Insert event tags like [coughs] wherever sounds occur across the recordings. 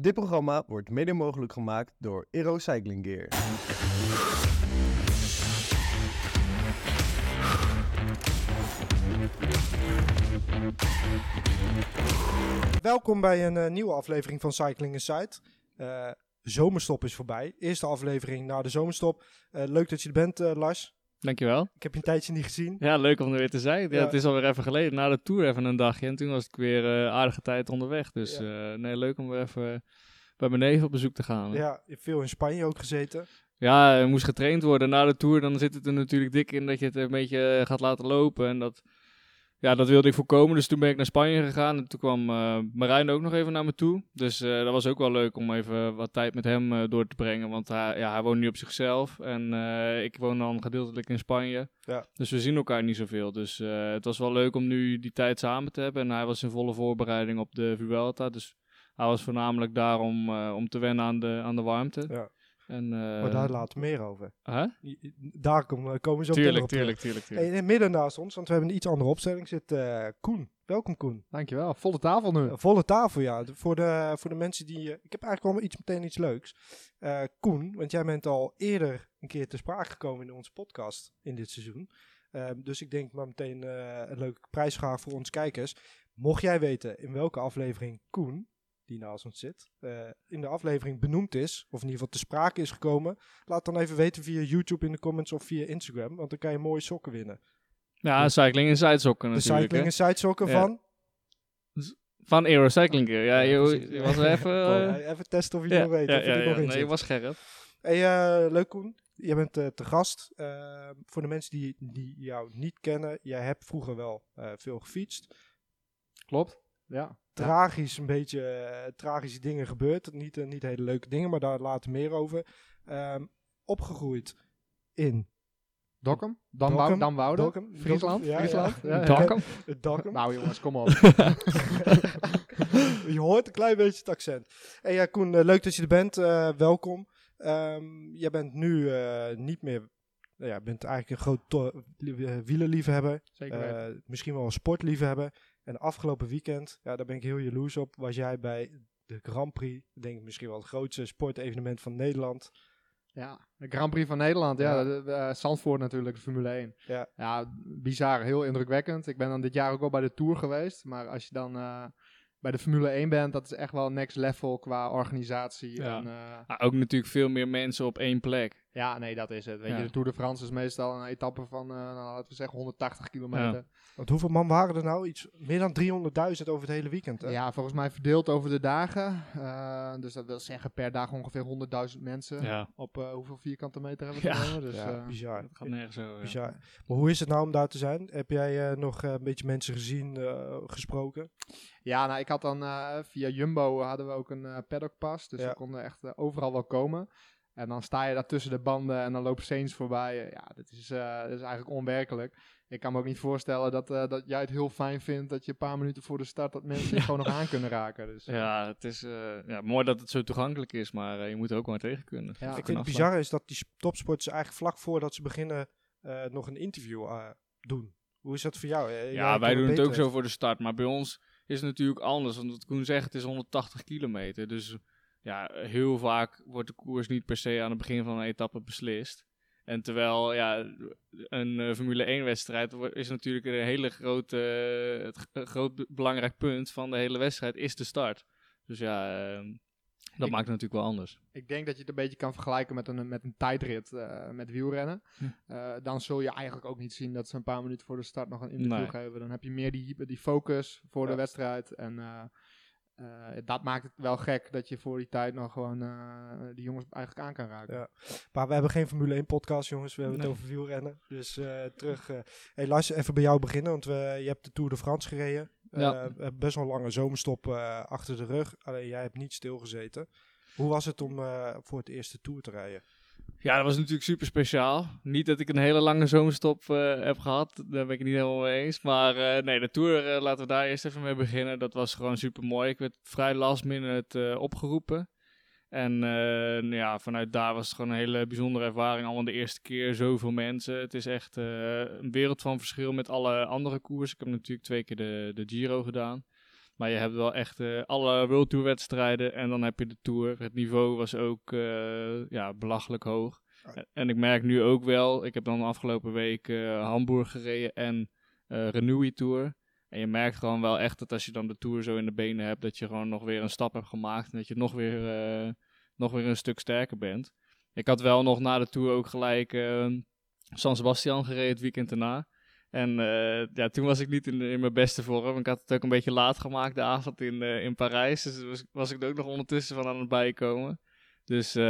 Dit programma wordt mede mogelijk gemaakt door Aero Cycling Gear. Welkom bij een eh, nieuwe aflevering van Cycling Insight. Eh zomerstop is voorbij. Eerste aflevering na de zomerstop. Eh, leuk dat je er bent, eh, Lars. Dankjewel. Ik heb je een tijdje niet gezien. Ja, leuk om er weer te zijn. Ja, Ja. Het is alweer even geleden. Na de tour even een dagje. En toen was ik weer eh, aardige tijd onderweg. Dus eh, nee, leuk om weer even bij mijn neef op bezoek te gaan. Ja, je hebt veel in Spanje ook gezeten. Ja, moest getraind worden na de tour. Dan zit het er natuurlijk dik in dat je het een beetje eh, gaat laten lopen. En dat, ja, dat wilde ik voorkomen. Dus toen ben ik naar Spanje gegaan. En toen kwam eh Marijn ook nog even naar me toe. Dus eh, dat was ook wel leuk om even wat tijd met hem eh, door te brengen. Want hij, ja, hij woont nu op zichzelf. En ik woon dan gedeeltelijk in Spanje. Ja. Dus we zien elkaar niet zoveel. Dus het was wel leuk om nu die tijd samen te hebben. En hij was in volle voorbereiding op de Vuelta. Dus hij was voornamelijk daar om, om te wennen aan de, aan de warmte. Ja. En, eh, maar daar later meer over. I- Daar komen, komen we zo Tuurlijk, op terug. tuurlijk, tuurlijk, tuurlijk. Het midden naast ons, want we hebben een iets andere opstelling, zit eh, Koen. Welkom Koen. Dankjewel, volle tafel nu. Eh, volle tafel, ja. De- voor, de, voor de mensen die... eh, ik heb eigenlijk wel iets, meteen iets leuks. Eh, Koen, want jij bent al eerder een keer te sprake gekomen in onze podcast in dit seizoen. Ehm, dus ik denk maar meteen eh, een leuke prijsvraag voor ons kijkers. Mocht jij weten in welke aflevering Koen, die naast ons zit, eh, in de aflevering benoemd is, of in ieder geval te sprake is gekomen, laat dan even weten via YouTube in de comments of via Instagram, want dan kan je mooie sokken winnen. Ja, cycling in Zuidsokken De natuurlijk. Cycling hè. en Side sokken Ja. van... Van Aero Cycling Gear. Ja, je, was er even... Gewoon, [laughs] eh, even testen of je ja, nog weet, ja, of je ja, ja. nog Nee, je was scherp. Hey, eh, leuk Koen. Je bent te gast. Voor de mensen die, die jou niet kennen, jij hebt vroeger wel veel gefietst. Klopt. Ja. Tragisch, een beetje eh, tragische dingen gebeurd. Niet, eh, niet hele leuke dingen, maar daar later meer over. Ehm, opgegroeid in Dokkum, Dan, Dokkum, Wou- Dan Wouden, Dokkum, Friesland. Dokkum, ja, Friesland. ja. Ja, ja. [laughs] Dokkum. het [laughs] Dokkum. Nou jongens, kom op. [laughs] je hoort een klein beetje het accent. Hey, ja, Koen, eh, leuk dat je er bent. Eh, welkom. Ehm, jij bent nu eh, niet meer... Nou ja, bent eigenlijk een groot eh, wielerliefhebber. Zeker. Eh, misschien wel een sportliefhebber. En afgelopen weekend, ja, daar ben ik heel jaloers op, was jij bij de Grand Prix. Ik denk misschien wel het grootste sportevenement van Nederland. Ja, de Grand Prix van Nederland. Ja, Ja. de, de, eh, Zandvoort natuurlijk, de Formule 1. Ja. ja, bizar, heel indrukwekkend. Ik ben dan dit jaar ook wel bij de Tour geweest. Maar als je dan eh, bij de Formule 1 bent, dat is echt wel next level qua organisatie. Ja. En, eh, ook natuurlijk veel meer mensen op één plek. Ja, nee, dat is het. Weet Ja. je, de Tour de France is meestal een etappe van, eh, nou, laten we zeggen, 180 kilometer. Want hoeveel man waren er nou? Iets meer dan 300.000 over het hele weekend. Hè? Ja, volgens mij verdeeld over de dagen. Eh, dus dat wil zeggen per dag ongeveer 100.000 mensen. Ja, Op eh, hoeveel vierkante meter hebben we Ja. Dus, Ja, eh, bizar. dat gaat nergens zo. ja. bizar. Maar hoe is het nou om daar te zijn? Heb jij eh, nog eh, een beetje mensen gezien, eh, gesproken? ja, nou, ik had dan eh, via Jumbo hadden we ook een eh paddockpas. Dus Ja. we konden echt overal wel komen. En dan sta je daar tussen de banden en dan loopt Saints voorbij. Eh, ja, dat is, eh, dat is eigenlijk onwerkelijk. Ik kan me ook niet voorstellen dat, eh, dat jij het heel fijn vindt dat je een paar minuten voor de start dat mensen [laughs] gewoon nog aan kunnen raken. Dus, Ja, het is eh, ja, mooi dat het zo toegankelijk is, maar eh, je moet er ook maar tegen kunnen. Ja. ik vind het bizar is dat die sp- topsporters eigenlijk vlak voordat ze beginnen eh, nog een interview eh, doen. Hoe is dat voor jou? Jij Ja, wij doen het ook zo voor de start, maar bij ons is het natuurlijk anders. Want wat Koen zegt, het is 180 kilometer. Dus ja, heel vaak wordt de koers niet per se aan het begin van een etappe beslist. En terwijl ja, een eh, Formule 1 wedstrijd wo- is natuurlijk een hele grote, eh, het groot be- belangrijk punt van de hele wedstrijd is de start. Dus ja, eh, dat Ik- maakt het natuurlijk wel anders. Ik denk dat je het een beetje kan vergelijken met een, met een tijdrit eh, met wielrennen. Hm. Dan zul je eigenlijk ook niet zien dat ze een paar minuten voor de start nog een interview Nee. geven. Dan heb je meer die, die focus voor Ja. de wedstrijd. En eh, dat maakt het wel gek dat je voor die tijd nog gewoon eh, die jongens eigenlijk aan kan raken. Ja. Maar we hebben geen Formule 1 podcast, jongens. We hebben Nee. het over wielrennen. Dus eh, terug. eh hey Lars, even bij jou beginnen. Want we, je hebt de Tour de France gereden. Ja. Best wel een lange zomerstop eh, achter de rug. Alleen jij hebt niet stilgezeten. Hoe was het om eh, voor het eerste Tour te rijden? Ja, dat was natuurlijk super speciaal. Niet dat ik een hele lange zomerstop eh, heb gehad, daar ben ik het niet helemaal mee eens. Maar eh, nee, de Tour, eh, laten we daar eerst even mee beginnen. Dat was gewoon super mooi. Ik werd vrij last minute opgeroepen. En nou ja, vanuit daar was het gewoon een hele bijzondere ervaring. Allemaal de eerste keer, zoveel mensen. Het is echt een wereld van verschil met alle andere koers. Ik heb natuurlijk twee keer de, de Giro gedaan. Maar je hebt wel echt eh, alle World Tour wedstrijden en dan heb je de Tour. Het niveau was ook eh, ja, belachelijk hoog. Ah. En, ik merk nu ook wel, ik heb dan de afgelopen week eh, Hamburg gereden en Renewy Tour. En je merkt gewoon wel echt dat als je dan de Tour zo in de benen hebt, dat je gewoon nog weer een stap hebt gemaakt. En dat je nog weer, nog weer een stuk sterker bent. Ik had wel nog na de Tour ook gelijk San Sebastian gereden het weekend erna. En eh, ja, toen was ik niet in, in mijn beste vorm. Ik had het ook een beetje laat gemaakt de avond in, eh, in Parijs. Dus was, was ik er ook nog ondertussen van aan het bijkomen. Dus eh,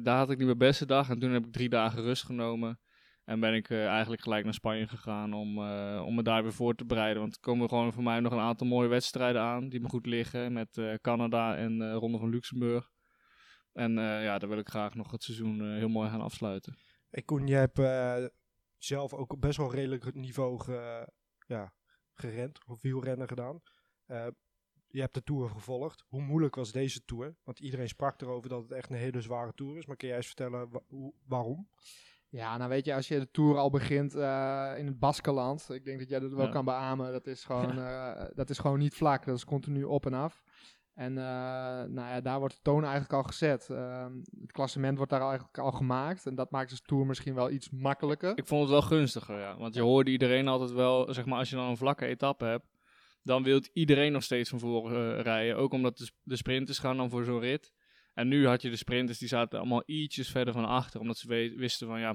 daar had ik niet mijn beste dag. En toen heb ik drie dagen rust genomen. En ben ik eigenlijk gelijk naar Spanje gegaan om, om me daar weer voor te bereiden. Want er komen gewoon voor mij nog een aantal mooie wedstrijden aan die me goed liggen. Met Canada en Ronde van Luxemburg. En ja, daar wil ik graag nog het seizoen heel mooi gaan afsluiten. Hey Koen, jij hebt zelf ook op best wel redelijk niveau ge, ja, gerend, of wielrennen gedaan. Eh, je hebt de Tour gevolgd. Hoe moeilijk was deze Tour? Want iedereen sprak erover dat het echt een hele zware Tour is. Maar kun jij eens vertellen wa- waarom? Ja, nou weet je, als je de Tour al begint eh, in het Baskeland, ik denk dat jij dat wel Ja. kan beamen, dat is, gewoon, [laughs] eh, dat is gewoon niet vlak, dat is continu op en af. En eh, nou ja, daar wordt de toon eigenlijk al gezet. Ehm, het klassement wordt daar eigenlijk al gemaakt en dat maakt de Tour misschien wel iets makkelijker. Ik vond het wel gunstiger, ja. Want je hoorde iedereen altijd wel, zeg maar, als je dan een vlakke etappe hebt, dan wil iedereen nog steeds van voren eh, rijden. Ook omdat de, sp- de sprinters gaan dan voor zo'n rit. En nu had je de sprinters, die zaten allemaal ietsjes verder van achter, omdat ze wisten van, ja,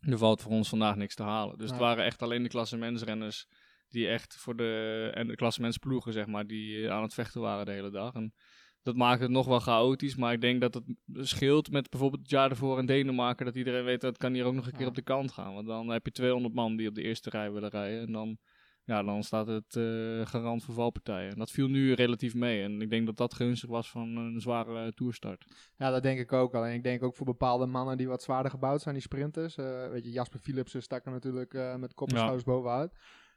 er valt voor ons vandaag niks te halen. Dus het waren echt alleen de klassementsrenners die echt voor de, en de klassementsploegen, zeg maar, die eh, aan het vechten waren de hele dag. En dat maakt het nog wel chaotisch, maar ik denk dat het scheelt met bijvoorbeeld het jaar ervoor in Denemarken, dat iedereen weet dat het kan hier ook nog een keer Ja. op de kant gaan. Want dan heb je 200 man die op de eerste rij willen rijden en dan, ja, dan staat het eh, garant voor valpartijen. En dat viel nu relatief mee en ik denk dat dat gunstig was van een zware toerstart. Ja, dat denk ik ook. Alleen ik denk ook voor bepaalde mannen die wat zwaarder gebouwd zijn, die sprinters. Eh, weet je, Jasper Philipsen stak er natuurlijk met kop en Ja. schouders bovenuit.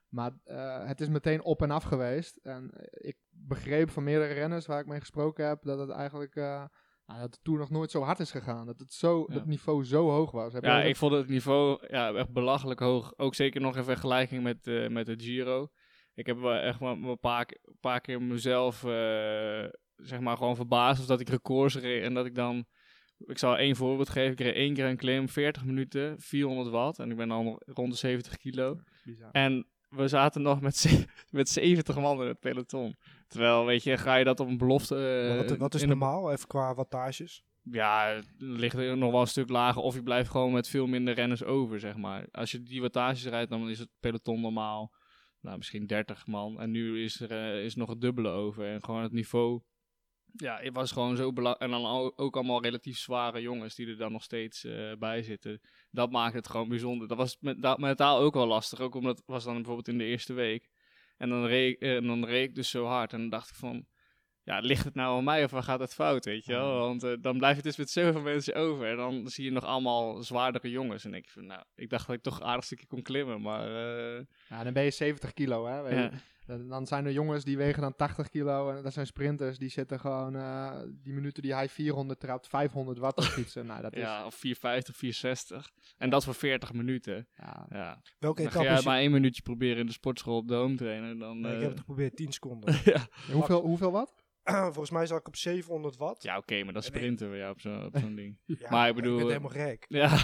Maar eh, het is meteen op en af geweest. En eh, ik begreep van meerdere renners waar ik mee gesproken heb, dat het eigenlijk... nou, dat de Tour nog nooit zo hard is gegaan. Dat het zo, Ja. dat niveau zo hoog was. Heb Ja, ik vond het niveau ja, echt belachelijk hoog. Ook zeker nog in vergelijking met, met de Giro. Ik heb wel echt wel een paar, paar keer mezelf, zeg maar, gewoon verbaasd of dat ik records reed. En dat ik dan, ik zal één voorbeeld geven. Ik reed één keer een klim, 40 minuten, 400 watt. En ik ben dan rond de 70 kilo. Bizar. En we zaten nog met, [laughs] met 70 man in het peloton. Terwijl, weet je, ga je dat op een belofte... eh, wat, wat is normaal, even qua wattages? ja, het ligt er nog wel een stuk lager. Of je blijft gewoon met veel minder renners over, zeg maar. Als je die wattages rijdt, dan is het peloton normaal nou, misschien 30 man. En nu is er eh, is nog het dubbele over. En gewoon het niveau... Ja, het was gewoon zo belangrijk. En dan ook allemaal relatief zware jongens die er dan nog steeds eh, bij zitten. Dat maakt het gewoon bijzonder. Dat was met, da- met taal ook wel lastig. Ook omdat het was dan bijvoorbeeld in de eerste week. En dan reed, ik- eh, en dan reed ik dus zo hard. En dan dacht ik van ja, ligt het nou aan mij of waar gaat het fout, weet je wel? Want eh, dan blijf je dus met zoveel mensen over. En dan zie je nog allemaal zwaardere jongens. En ik, van, nou, ik dacht dat ik toch aardig stukje kon klimmen, maar... Ja, dan ben je 70 kilo, hè. ja. Dan, zijn er jongens die wegen dan 80 kilo. En dat zijn sprinters die zitten gewoon... eh, die minuten die hij 400 trapt, 500 watt op fietsen. nou, dat is... ja, of 450, 460. En dat voor 40 minuten. Ja, Ja. Welke Dan ga maar één minuutje proberen in de sportschool op de home trainen. Dan, Nee, ik eh, heb het geprobeerd, 10 seconden. [laughs] ja, hoeveel, hoeveel wat? [clears throat] Volgens mij zat ik op 700 watt. ja oké, maar dan En ik- sprinten we ja, op zo'n op zo'n ding. [laughs] Ja, maar ik bedoel, ben eh, helemaal gek. Ja,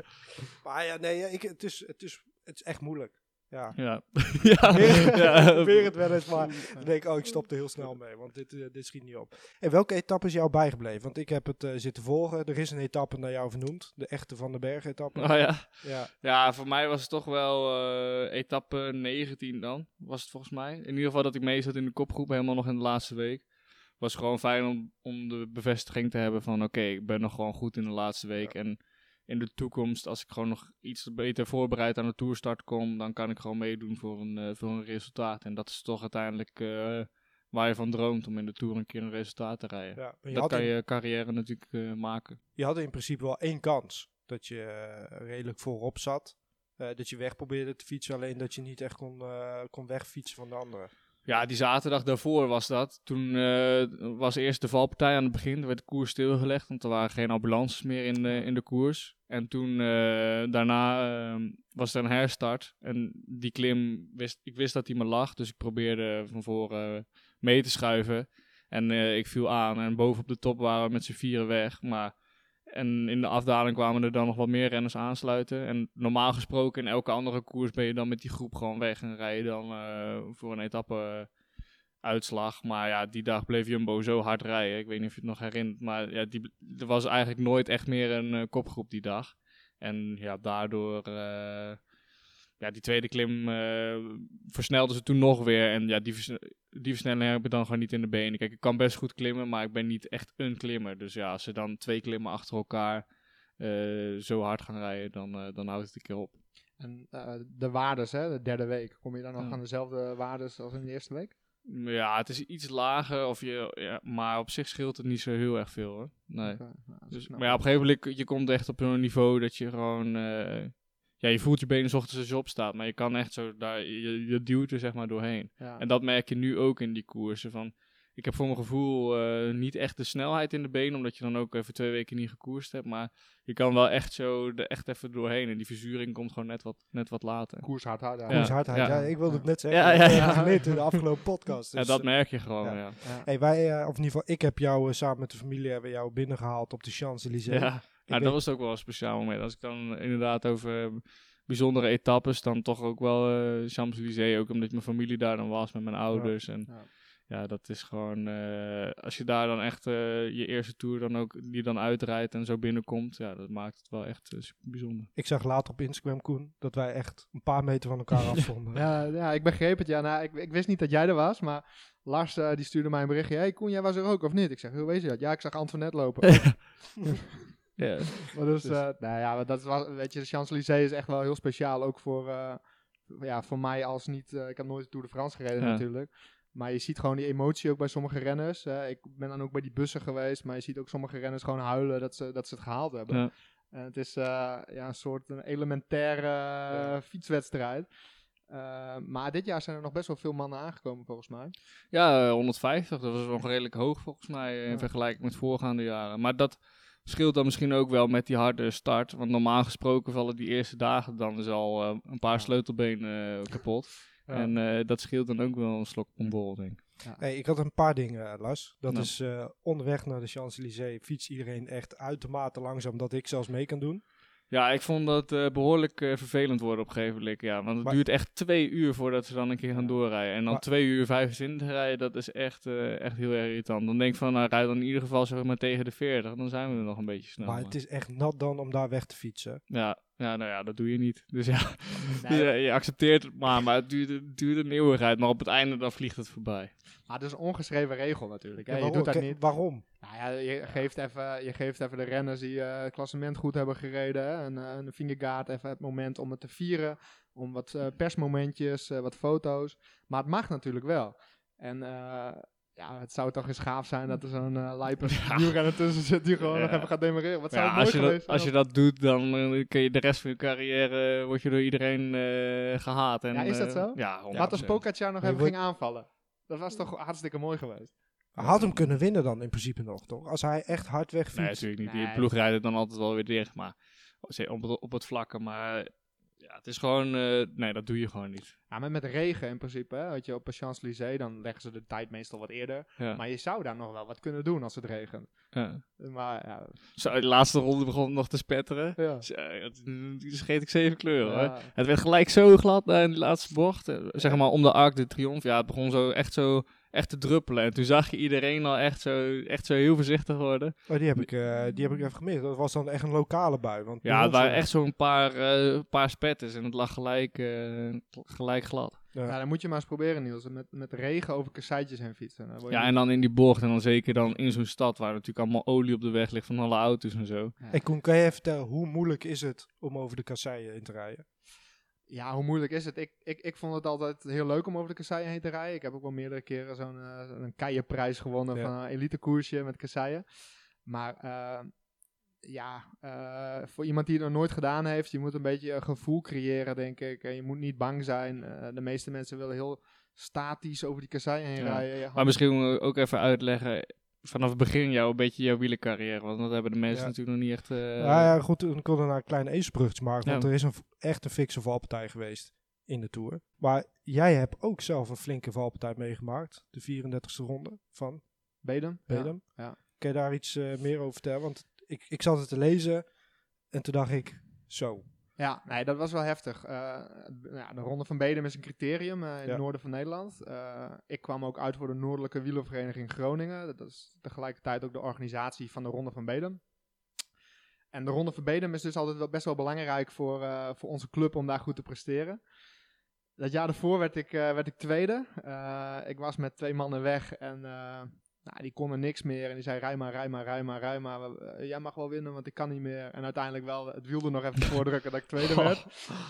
[laughs] Maar ja, nee, ja, ik, het, is, het, is, het is echt moeilijk. Ja. [laughs] ja. [laughs] ja. Probeer, ja. probeer het wel eens, maar dan denk ik, oh, ik stop er heel snel mee, want dit, eh, dit schiet niet op. En welke etappe is jou bijgebleven? Want ik heb het eh, zitten volgen. Er is een etappe naar jou vernoemd, de echte Van den Berg etappe. Oh ja. Ja, Ja, voor mij was het toch wel eh, etappe 19 dan, was het volgens mij. In ieder geval dat ik mee zat in de kopgroep, helemaal nog in de laatste week. Was gewoon fijn om, om de bevestiging te hebben van oké, ik ben nog gewoon goed in de laatste week. En in de toekomst, als ik gewoon nog iets beter voorbereid aan de toerstart kom, dan kan ik gewoon meedoen voor een, eh, voor een resultaat. En dat is toch uiteindelijk eh, waar je van droomt, om in de Tour een keer een resultaat te rijden. ja. Dat kan in, je carrière natuurlijk eh, maken. je had in principe wel één kans dat je redelijk voorop zat. Dat je weg probeerde te fietsen, alleen dat je niet echt kon, kon wegfietsen van de anderen. Ja, die zaterdag daarvoor was dat. Toen eh, was eerst de valpartij aan het begin. Er werd de koers stilgelegd, want er waren geen ambulances meer in in de koers. En toen, eh, daarna eh, was er een herstart. En die klim, wist, ik wist dat die me lag. Dus ik probeerde van voren mee te schuiven. En eh, ik viel aan en boven op de top waren we met z'n vieren weg. Maar, en in de afdaling kwamen er dan nog wat meer renners aansluiten. En normaal gesproken in elke andere koers ben je dan met die groep gewoon weg en rij je dan eh, voor een etappe uitslag. Maar ja, die dag bleef Jumbo zo hard rijden. Ik weet niet of je het nog herinnert. Maar ja, die, er was eigenlijk nooit echt meer een eh, kopgroep die dag. En ja, daardoor... eh, ja, die tweede klim eh versnelden ze toen nog weer. En ja, die, vers- die versnelling heb ik dan gewoon niet in de benen. Kijk, ik kan best goed klimmen, maar ik ben niet echt een klimmer. Dus ja, als ze dan twee klimmen achter elkaar zo hard gaan rijden, dan, eh, dan houdt het een keer op. En de waardes, hè, de derde week. Kom je dan nog Ja. aan dezelfde waardes als in de eerste week? Ja, het is iets lager, of je, ja, maar op zich scheelt het niet zo heel erg veel hoor. Nee. Nou, Dus, maar ja, op een gegeven moment, je komt echt op een niveau dat je gewoon... eh, ja, je voelt je benen ochtends als je opstaat, maar je kan echt zo daar... Je, je duwt er zeg maar doorheen. Ja. En dat merk je nu ook in die koersen. Van, ik heb voor mijn gevoel eh, niet echt de snelheid in de benen, omdat je dan ook even twee weken niet gekoerst hebt. Maar je kan wel echt zo er echt even doorheen. En die verzuring komt gewoon net wat, net wat later. Koers hard hard. Ja. Hardheid? Ja. ja. ik wilde het net Ja, zeggen. ja, ja. ik geleerd in de afgelopen podcast. Ja, Dus, dat eh, merk je gewoon, ja. ja. Ja. hey, wij, eh, of in ieder geval, ik heb jou samen met de familie hebben jou binnengehaald op de Champs-Élysées. Ja, nou, dat was ook wel een speciaal moment. Als ik dan inderdaad over bijzondere etappes, dan toch ook wel Champs-Élysées. Ook omdat mijn familie daar dan was met mijn ouders. En Ja. dat is gewoon... eh, als je daar dan echt eh, je eerste tour dan ook, die dan uitrijdt en zo binnenkomt. Ja, dat maakt het wel echt eh, super bijzonder. Ik zag later op Instagram, Koen, dat wij echt een paar meter van elkaar [laughs] afstonden. Ja, ja, ik begreep het. Ja, nou, ik, ik wist niet dat jij er was, maar Lars eh, die stuurde mij een berichtje. Hey Koen, jij was er ook of niet? Ik zeg, hoe weet je dat? Ja, ik zag Antoinette lopen. ja. [laughs] maar dus, Dus- eh, nou ja, dat was, weet je, de Champs-Élysées is echt wel heel speciaal. Ook voor, eh, ja, voor mij als niet, eh, ik heb nooit de Tour de France gereden Ja. natuurlijk. Maar je ziet gewoon die emotie ook bij sommige renners. ik ben dan ook bij die bussen geweest, maar je ziet ook sommige renners gewoon huilen dat ze, dat ze het gehaald hebben. Ja. En het is eh, ja, een soort een elementaire eh, fietswedstrijd. Eh, maar dit jaar zijn er nog best wel veel mannen aangekomen volgens mij. Ja, eh, 150. Dat was nog redelijk hoog volgens mij in Ja. vergelijking met voorgaande jaren. Maar dat scheelt dan misschien ook wel met die harde start. Want normaal gesproken vallen die eerste dagen dan dus al een paar sleutelbenen kapot. Ja. En eh, dat scheelt dan ook wel een slok op een borrel, denk ik. Hey, ik had een paar dingen, eh, Lars. Dat Nou. is eh, onderweg naar de Champs-Élysées fietst iedereen echt uitermate langzaam dat ik zelfs mee kan doen. Ja, ik vond dat eh, behoorlijk eh, vervelend worden op een gegeven moment. Ja, want het Maar- duurt echt twee uur voordat ze dan een keer gaan doorrijden. En dan Maar- twee uur 25 rijden, dat is echt, eh, echt heel erg irritant. Dan denk ik van, nou, rijd dan in ieder geval zeg maar tegen de 40. Dan zijn we er nog een beetje snel. maar het is echt nat dan om daar weg te fietsen. Ja, ja, nou ja, dat doe je niet. Dus ja, Nee. [laughs] je, je accepteert het maar, maar het duurt, het duurt een eeuwigheid. Maar op het einde dan vliegt het voorbij. Maar dat is een ongeschreven regel natuurlijk. Hè? Ja, je doet dat niet. Waarom? Nou ja, je geeft even, je geeft even de renners die eh, het klassement goed hebben gereden. Hè? En eh, een Vingegaard even het moment om het te vieren. Om wat eh, persmomentjes, eh, wat foto's. Maar het mag natuurlijk wel. En eh, ja, het zou toch eens gaaf zijn dat er zo'n uh, lijper wielrenner tussen zit die gewoon Ja. nog even gaat demereren. Wat zou Ja, het mooi als, je geweest dat, als je dat doet, dan eh, kun je de rest van je carrière, eh, word je door iedereen eh, gehaat. En, Ja, is dat eh, zo? Ja, als- Wat als 100%. Pogacar nog even wordt- ging aanvallen? Dat was toch hartstikke mooi geweest. Hij had hem kunnen winnen dan in principe nog, toch? Als hij echt hard weg Nee, natuurlijk niet. Nee. Die ploeg rijdt het dan altijd wel weer dicht. Maar op het, op het vlakke. Maar ja, het is gewoon... eh, nee, dat doe je gewoon niet. Ja, maar met regen in principe, hè, weet je, op een Champs-Élysées, dan leggen ze de tijd meestal wat eerder. Ja. Maar je zou daar nog wel wat kunnen doen als het regent. ja. Maar ja, Zo, de laatste ronde begon het nog te spetteren. ja. Die scheet ik zeven kleuren hoor. Ja. Het werd gelijk zo glad eh, in die laatste bocht. eh, zeg maar om de Arc de Triomphe. Ja, het begon zo echt zo echt te druppelen. En toen zag je iedereen al echt zo, echt zo heel voorzichtig worden. Oh, die heb ik, eh, die heb ik even gemist. Dat was dan echt een lokale bui. Want Ja, het waren eh, echt zo'n paar, eh, paar spetters. En het lag gelijk, eh, gelijk glad. ja. Ja, dan moet je maar eens proberen, Niels. Met, met regen over kasseitjes heen fietsen. Dan Ja, en dan in die bocht. En dan zeker dan in zo'n stad waar natuurlijk allemaal olie op de weg ligt van alle auto's en zo. Ja. Hey Koen, kan je even vertellen, hoe moeilijk is het om over de kasseien in te rijden? Ja, hoe moeilijk is het? Ik, ik, ik vond het altijd heel leuk om over de kasseien heen te rijden. Ik heb ook wel meerdere keren zo'n eh, een keienprijs gewonnen Ja. van een elitekoersje met kasseien. Maar eh, ja, eh, voor iemand die het nog nooit gedaan heeft, je moet een beetje een gevoel creëren, denk ik. En je moet niet bang zijn. De meeste mensen willen heel statisch over die kasseien heen Ja. rijden. Je Maar misschien ook even uitleggen vanaf het begin jou een beetje jouw wielercarrière. Want dat hebben de mensen Ja. natuurlijk nog niet echt... eh, ja, ja, goed, dan kon er naar een kleine ezelsbruggetje maken. Want Ja. er is een, echt een fikse valpartij geweest in de Tour. Maar jij hebt ook zelf een flinke valpartij meegemaakt. De 34e ronde van Bedem? Bedem. ja. Kun je daar iets eh, meer over vertellen? Want ik, ik zat het te lezen en toen dacht ik, zo. Ja, nee, dat was wel heftig. Eh, ja, de Ronde van Bedem is een criterium eh, in Ja. het noorden van Nederland. Eh, ik kwam ook uit voor de Noordelijke Wielervereniging Groningen. Dat is tegelijkertijd ook de organisatie van de Ronde van Bedem. En de Ronde van Bedem is dus altijd wel best wel belangrijk voor, voor onze club om daar goed te presteren. Dat jaar daarvoor werd ik, werd ik tweede. Ik was met twee mannen weg en nou, die konden niks meer. En die zei, rij maar, rij maar, rij maar, rij maar. Eh, jij mag wel winnen, want ik kan niet meer. En uiteindelijk wel het wiel er nog even voordrukken dat ik tweede [laughs] werd.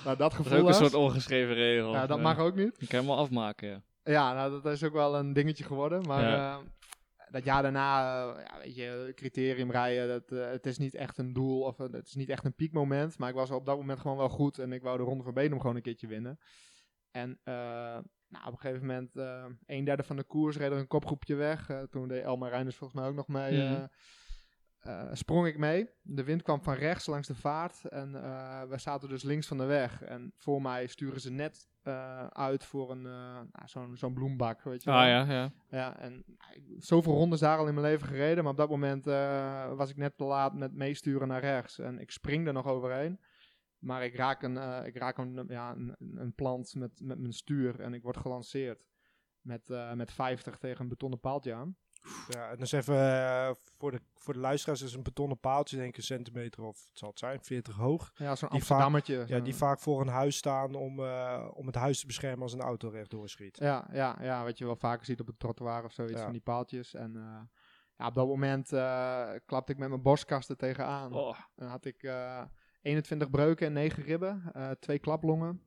Nou, dat Dat gevoel is ook een was- soort ongeschreven regel. ja, dat Ja. mag ook niet. Je kan hem wel afmaken, ja. Ja, nou, dat is ook wel een dingetje geworden. Maar Ja. eh, dat jaar daarna, eh, ja, weet je, criterium rijden, dat, eh, het is niet echt een doel of het is niet echt een piekmoment. Maar ik was op dat moment gewoon wel goed en ik wou de Ronde van Benum gewoon een keertje winnen. En eh, nou, op een gegeven moment, eh een derde van de koers reed er een kopgroepje weg. Eh, toen deed Elmar Reinders volgens mij ook nog mee. Mhm. eh, sprong ik mee. De wind kwam van rechts langs de vaart. En we zaten dus links van de weg. En voor mij sturen ze net uit voor een, nou, zo'n zo'n bloembak. Weet je wel. Ah ja, ja. Ja, en nou, zoveel rondes daar al in mijn leven gereden. Maar op dat moment was ik net te laat met meesturen naar rechts. En ik spring er nog overheen. Maar ik raak een, eh, ik raak een, ja, een, een plant met, met mijn stuur. En ik word gelanceerd. Met, eh, met 50 tegen een betonnen paaltje aan. Ja, en dus even eh, voor, de, voor de luisteraars is een betonnen paaltje, denk ik een centimeter of het zal het zijn, 40 hoog. Ja, zo'n Die Amsterdammertje. Ja, die vaak voor een huis staan om, eh, om het huis te beschermen als een auto rechtdoor schiet. Ja, ja, ja, wat je wel vaker ziet op het trottoir of zoiets Ja. van die paaltjes. En eh, ja, op dat moment eh, klapte ik met mijn borstkasten tegenaan. Oh, Dan had ik eh 21 breuken en 9 ribben, eh, twee klaplongen.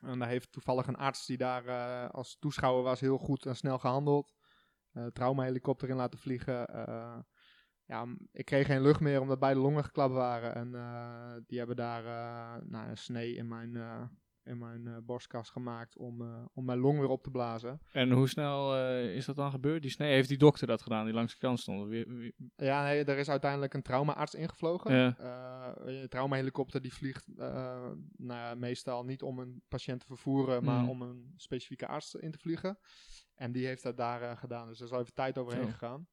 En daar heeft toevallig een arts die daar eh, als toeschouwer was heel goed en snel gehandeld. Eh traumahelikopter in laten vliegen. ja, ik kreeg geen lucht meer omdat beide longen geklapt waren. En die hebben daar nou, een snee in mijn, in mijn eh, borstkas gemaakt om, eh, om mijn long weer op te blazen. En hoe snel eh, is dat dan gebeurd? Die snee, heeft die dokter dat gedaan die langs de kant stond? Wie, wie- Ja, nee, er is uiteindelijk een traumaarts ingevlogen. Ja. Een traumahelikopter die vliegt nou ja, meestal niet om een patiënt te vervoeren, maar Mm. om een specifieke arts in te vliegen. En die heeft dat daar gedaan, dus er is al even tijd overheen Zo. gegaan.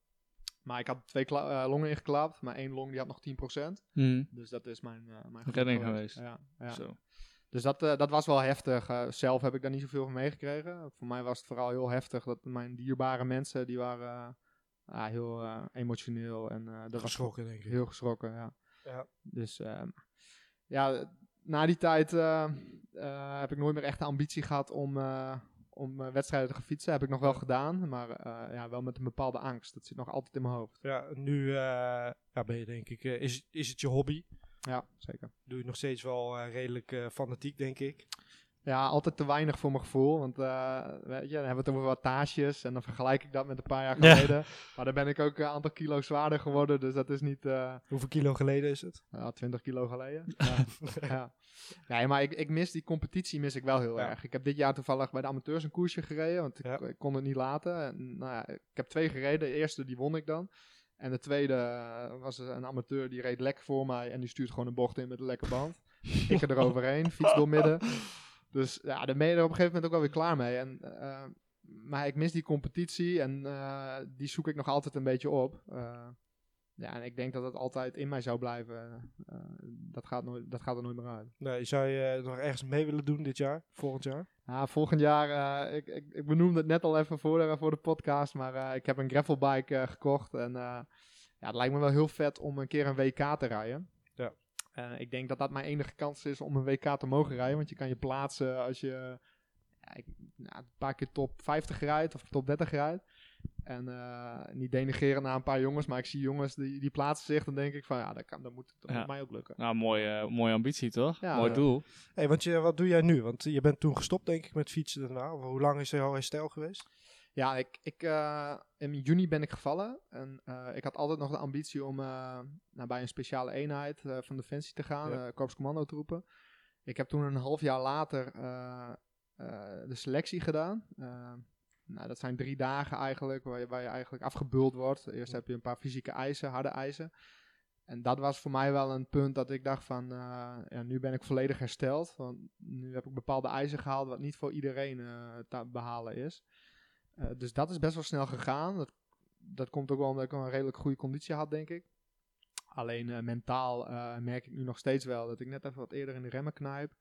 Maar ik had twee longen ingeklapt, maar één long die had nog 10%. Hm, Dus dat is mijn, mijn Redding geweest. Ja, ja. Zo. Dus dat, eh, dat was wel heftig. Eh, zelf heb ik daar niet zoveel van meegekregen. Voor mij was het vooral heel heftig dat mijn dierbare mensen, die waren eh, ja, heel emotioneel. En was Geschrokken, denk ik. Heel geschrokken, ja. Ja. Dus ehm, ja, na die tijd heb ik nooit meer echt de ambitie gehad om, om wedstrijden te gaan fietsen. Heb ik nog wel gedaan, maar ja, wel met een bepaalde angst. Dat zit nog altijd in mijn hoofd. Ja, nu ja, ben je denk ik, is, is het je hobby? Ja, zeker. Doe je nog steeds wel eh, redelijk eh, fanatiek, denk ik. Ja, altijd te weinig voor mijn gevoel. Want eh, weet je, dan hebben we het over wattages. En dan vergelijk ik dat met een paar jaar Ja. geleden. Maar dan ben ik ook een aantal kilo zwaarder geworden. Dus dat is niet eh, Hoeveel kilo geleden is het? ja, 20 kilo geleden. [laughs] ja. ja. Nee, maar ik, ik mis die competitie mis ik wel heel Ja. erg. Ik heb dit jaar toevallig bij de amateurs een koersje gereden. Want ik, kon het niet laten. En, nou ja, ik heb twee gereden. De eerste die won ik dan. En de tweede eh, was een amateur die reed lekker voor mij. En die stuurt gewoon een bocht in met een lekke band. ik er eroverheen, [laughs] fiets door midden. Dus ja, daar ben je er op een gegeven moment ook wel weer klaar mee. En, eh, maar ik mis die competitie en eh, die zoek ik nog altijd een beetje op. ja, en ik denk dat het altijd in mij zou blijven. Eh, dat, gaat nooit, dat gaat er nooit meer uit. Nee, zou je eh, nog ergens mee willen doen dit jaar, volgend jaar? Ja, volgend jaar, eh, ik, ik, ik benoemde het net al even voor de, voor de podcast, maar eh, ik heb een gravelbike eh, gekocht. En eh, ja, het lijkt me wel heel vet om een keer een WK te rijden. Ja. Eh, ik denk dat dat mijn enige kans is om een WK te mogen rijden, want je kan je plaatsen als je ik, nou, een paar keer top 50 rijdt of top 30 rijdt. En eh, niet denigreren naar een paar jongens, maar ik zie jongens die, die plaatsen zich, dan denk ik van ja, dat, kan, dat, moet, dat Ja. moet mij ook lukken. Nou, mooie, mooie ambitie toch? Ja, Mooi doel. Hey, want je, wat doe jij nu? Want je bent toen gestopt, denk ik, met fietsen daarna. Of Hoe lang is jouw herstel geweest? Ja, ik, ik, eh, in juni ben ik gevallen. En eh, ik had altijd nog de ambitie om eh, nou, bij een speciale eenheid eh, van Defensie te gaan, Ja. eh Korps Commando troepen. Ik heb toen een half jaar later eh, eh, de selectie gedaan. Nou, dat zijn drie dagen eigenlijk, waar je, waar je eigenlijk afgebuld wordt. Eerst heb je een paar fysieke eisen, harde eisen. En dat was voor mij wel een punt dat ik dacht van, eh, ja, nu ben ik volledig hersteld. Want nu heb ik bepaalde eisen gehaald wat niet voor iedereen eh, te behalen is. Eh, dus dat is best wel snel gegaan. Dat, dat komt ook wel omdat ik een redelijk goede conditie had, denk ik. Alleen mentaal merk ik nu nog steeds wel dat ik net even wat eerder in de remmen knijp.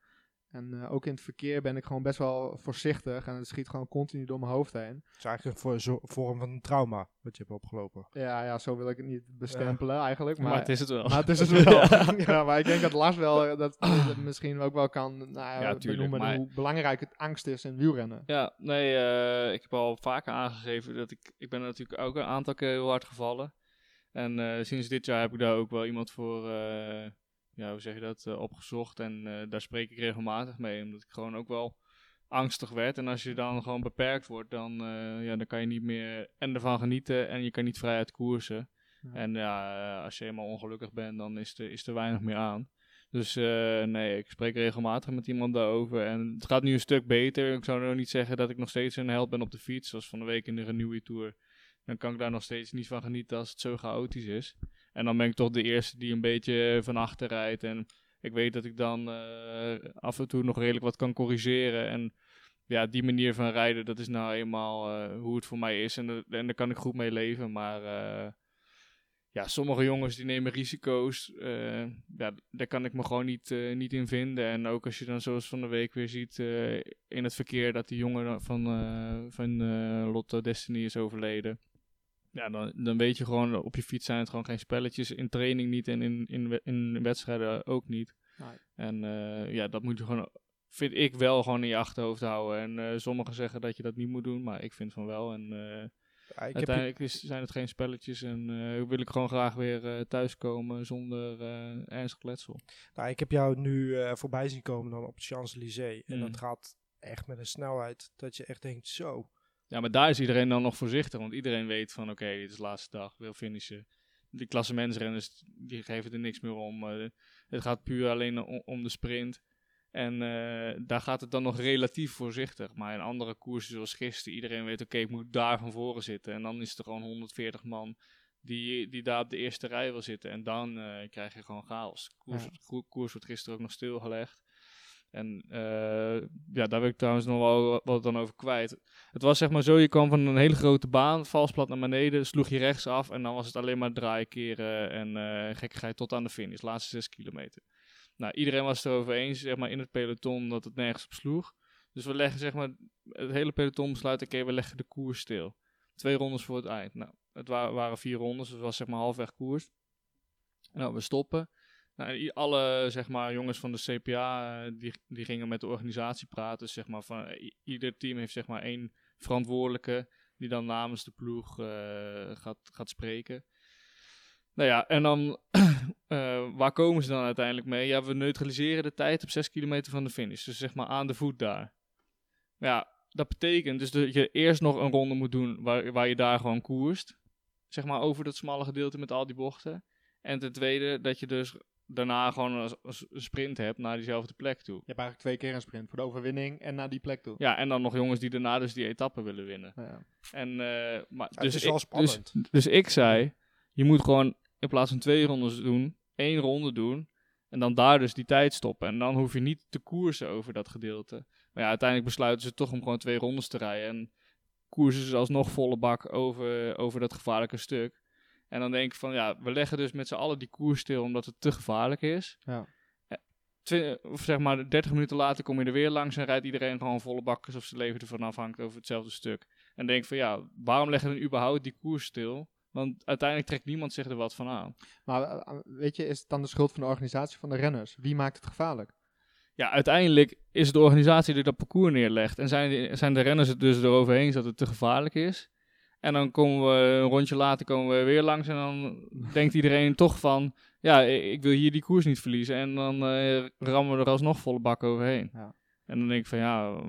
En eh, ook in het verkeer ben ik gewoon best wel voorzichtig. En het schiet gewoon continu door mijn hoofd heen. Het is eigenlijk een voor- zo- vorm van een trauma wat je hebt opgelopen. Ja, ja zo wil ik het niet bestempelen eigenlijk. Maar, Maar, het is het wel. maar het is het wel. [laughs] ja. maar ik denk dat Lars wel eh, dat, dat [coughs] misschien ook wel kan nou, ja, Ja, tuurlijk, benoemen maar- hoe belangrijk het angst is in wielrennen. Ja, nee, eh, ik heb al vaker aangegeven dat ik... Ik ben natuurlijk ook een aantal keer heel hard gevallen. En eh, sinds dit jaar heb ik daar ook wel iemand voor, eh, ja, hoe zeg je dat, eh, opgezocht. En eh, daar spreek ik regelmatig mee, omdat ik gewoon ook wel angstig werd. En als je dan gewoon beperkt wordt, dan, eh, ja, dan kan je niet meer en ervan genieten en je kan niet vrij uit koersen. Ja. En ja, als je eenmaal ongelukkig bent, dan is er, is er weinig meer aan. Dus nee, ik spreek regelmatig met iemand daarover. En het gaat nu een stuk beter. Ik zou nog niet zeggen dat ik nog steeds een held ben op de fiets. Zoals van de week in de Renewy Tour. Dan kan ik daar nog steeds niet van genieten als het zo chaotisch is. En dan ben ik toch de eerste die een beetje van achter rijdt. En ik weet dat ik dan eh, af en toe nog redelijk wat kan corrigeren. En ja, die manier van rijden, dat is nou eenmaal eh, hoe het voor mij is. En, en daar kan ik goed mee leven. Maar eh, ja, sommige jongens die nemen risico's. eh, ja, daar kan ik me gewoon niet, eh, niet in vinden. En ook als je dan zoals van de week weer ziet eh, in het verkeer dat die jongen van, eh, van eh, Lotto Destiny is overleden. Ja, dan, dan weet je gewoon, op je fiets zijn het gewoon geen spelletjes. In training niet en in, in, in wedstrijden ook niet. Nee. En eh, ja, dat moet je gewoon, vind ik wel gewoon in je achterhoofd houden. En eh, sommigen zeggen dat je dat niet moet doen, maar ik vind van wel. En eh, Ja, ik heb uiteindelijk is, zijn het geen spelletjes en eh, wil ik gewoon graag weer eh, thuiskomen zonder eh, ernstig letsel. Nou, ik heb jou nu eh, voorbij zien komen dan op Champs-Élysées. En Mm. dat gaat echt met een snelheid dat je echt denkt, zo. Ja, maar daar is iedereen dan nog voorzichtig, want iedereen weet van oké, dit is de laatste dag, wil finishen. Die klassementsrenners, die geven er niks meer om. eh, het gaat puur alleen om, om de sprint. En eh, daar gaat het dan nog relatief voorzichtig. Maar in andere koersen zoals gisteren, iedereen weet oké, ik moet daar van voren zitten. En dan is er gewoon 140 man die, die daar op de eerste rij wil zitten. En dan eh, krijg je gewoon chaos. Koers, Ja. koers wordt gisteren ook nog stilgelegd. En eh, ja, daar wil ik trouwens nog wel wat dan over kwijt. Het was zeg maar zo, je kwam van een hele grote baan, valsplat naar beneden, sloeg je rechts af en dan was het alleen maar draaien, keren en eh gekkigheid tot aan de finish, laatste zes kilometer. Nou, iedereen was het erover eens, zeg maar, in het peloton dat het nergens op sloeg. Dus we leggen, zeg maar, het hele peloton besluit, oké, we leggen de koers stil. Twee rondes voor het eind. Nou, het wa- waren vier rondes, dus het was zeg maar halfweg koers. Nou, we stoppen. Nou, alle zeg maar, jongens van de CPA eh, die, die gingen met de organisatie praten. Zeg maar, van, i- ieder team heeft zeg maar, één verantwoordelijke die dan namens de ploeg eh, gaat, gaat spreken. Nou ja, en dan [clears throat] eh, waar komen ze dan uiteindelijk mee? Ja, we neutraliseren de tijd op 6 kilometer van de finish. Dus zeg maar aan de voet daar. Ja, dat betekent dus dat je eerst nog een ronde moet doen waar, waar je daar gewoon koerst. Zeg maar over dat smalle gedeelte met al die bochten. En ten tweede dat je dus daarna gewoon een, sprint hebt naar diezelfde plek toe. Je hebt eigenlijk twee keer een sprint voor de overwinning en naar die plek toe. Ja, en dan nog jongens die daarna dus die etappe willen winnen. Ja. En, eh, maar, Ja, dus het is wel ik- spannend. Dus, dus ik zei, je moet gewoon in plaats van twee rondes doen, één ronde doen. En dan daar dus die tijd stoppen. En dan hoef je niet te koersen over dat gedeelte. Maar ja, uiteindelijk besluiten ze toch om gewoon twee rondes te rijden. En koersen ze alsnog volle bak over, over dat gevaarlijke stuk. En dan denk ik van, ja, we leggen dus met z'n allen die koers stil omdat het te gevaarlijk is. Ja. Eh, twi- of zeg maar, 30 minuten later kom je er weer langs en rijdt iedereen gewoon volle bak alsof zijn leven ervan afhangt over hetzelfde stuk. En denk van, ja, waarom leggen we überhaupt die koers stil? Want uiteindelijk trekt niemand zich er wat van aan. Maar eh, weet je, is het dan de schuld van de organisatie van de renners? Wie maakt het gevaarlijk? Ja, uiteindelijk is het de organisatie die dat parcours neerlegt. En zijn, de- zijn de renners het dus erover eens dat het te gevaarlijk is. En dan komen we een rondje later komen we weer langs. En dan denkt iedereen toch van... Ja, ik wil hier die koers niet verliezen. En dan eh, rammen we er alsnog volle bak overheen. Ja. En dan denk ik van ja,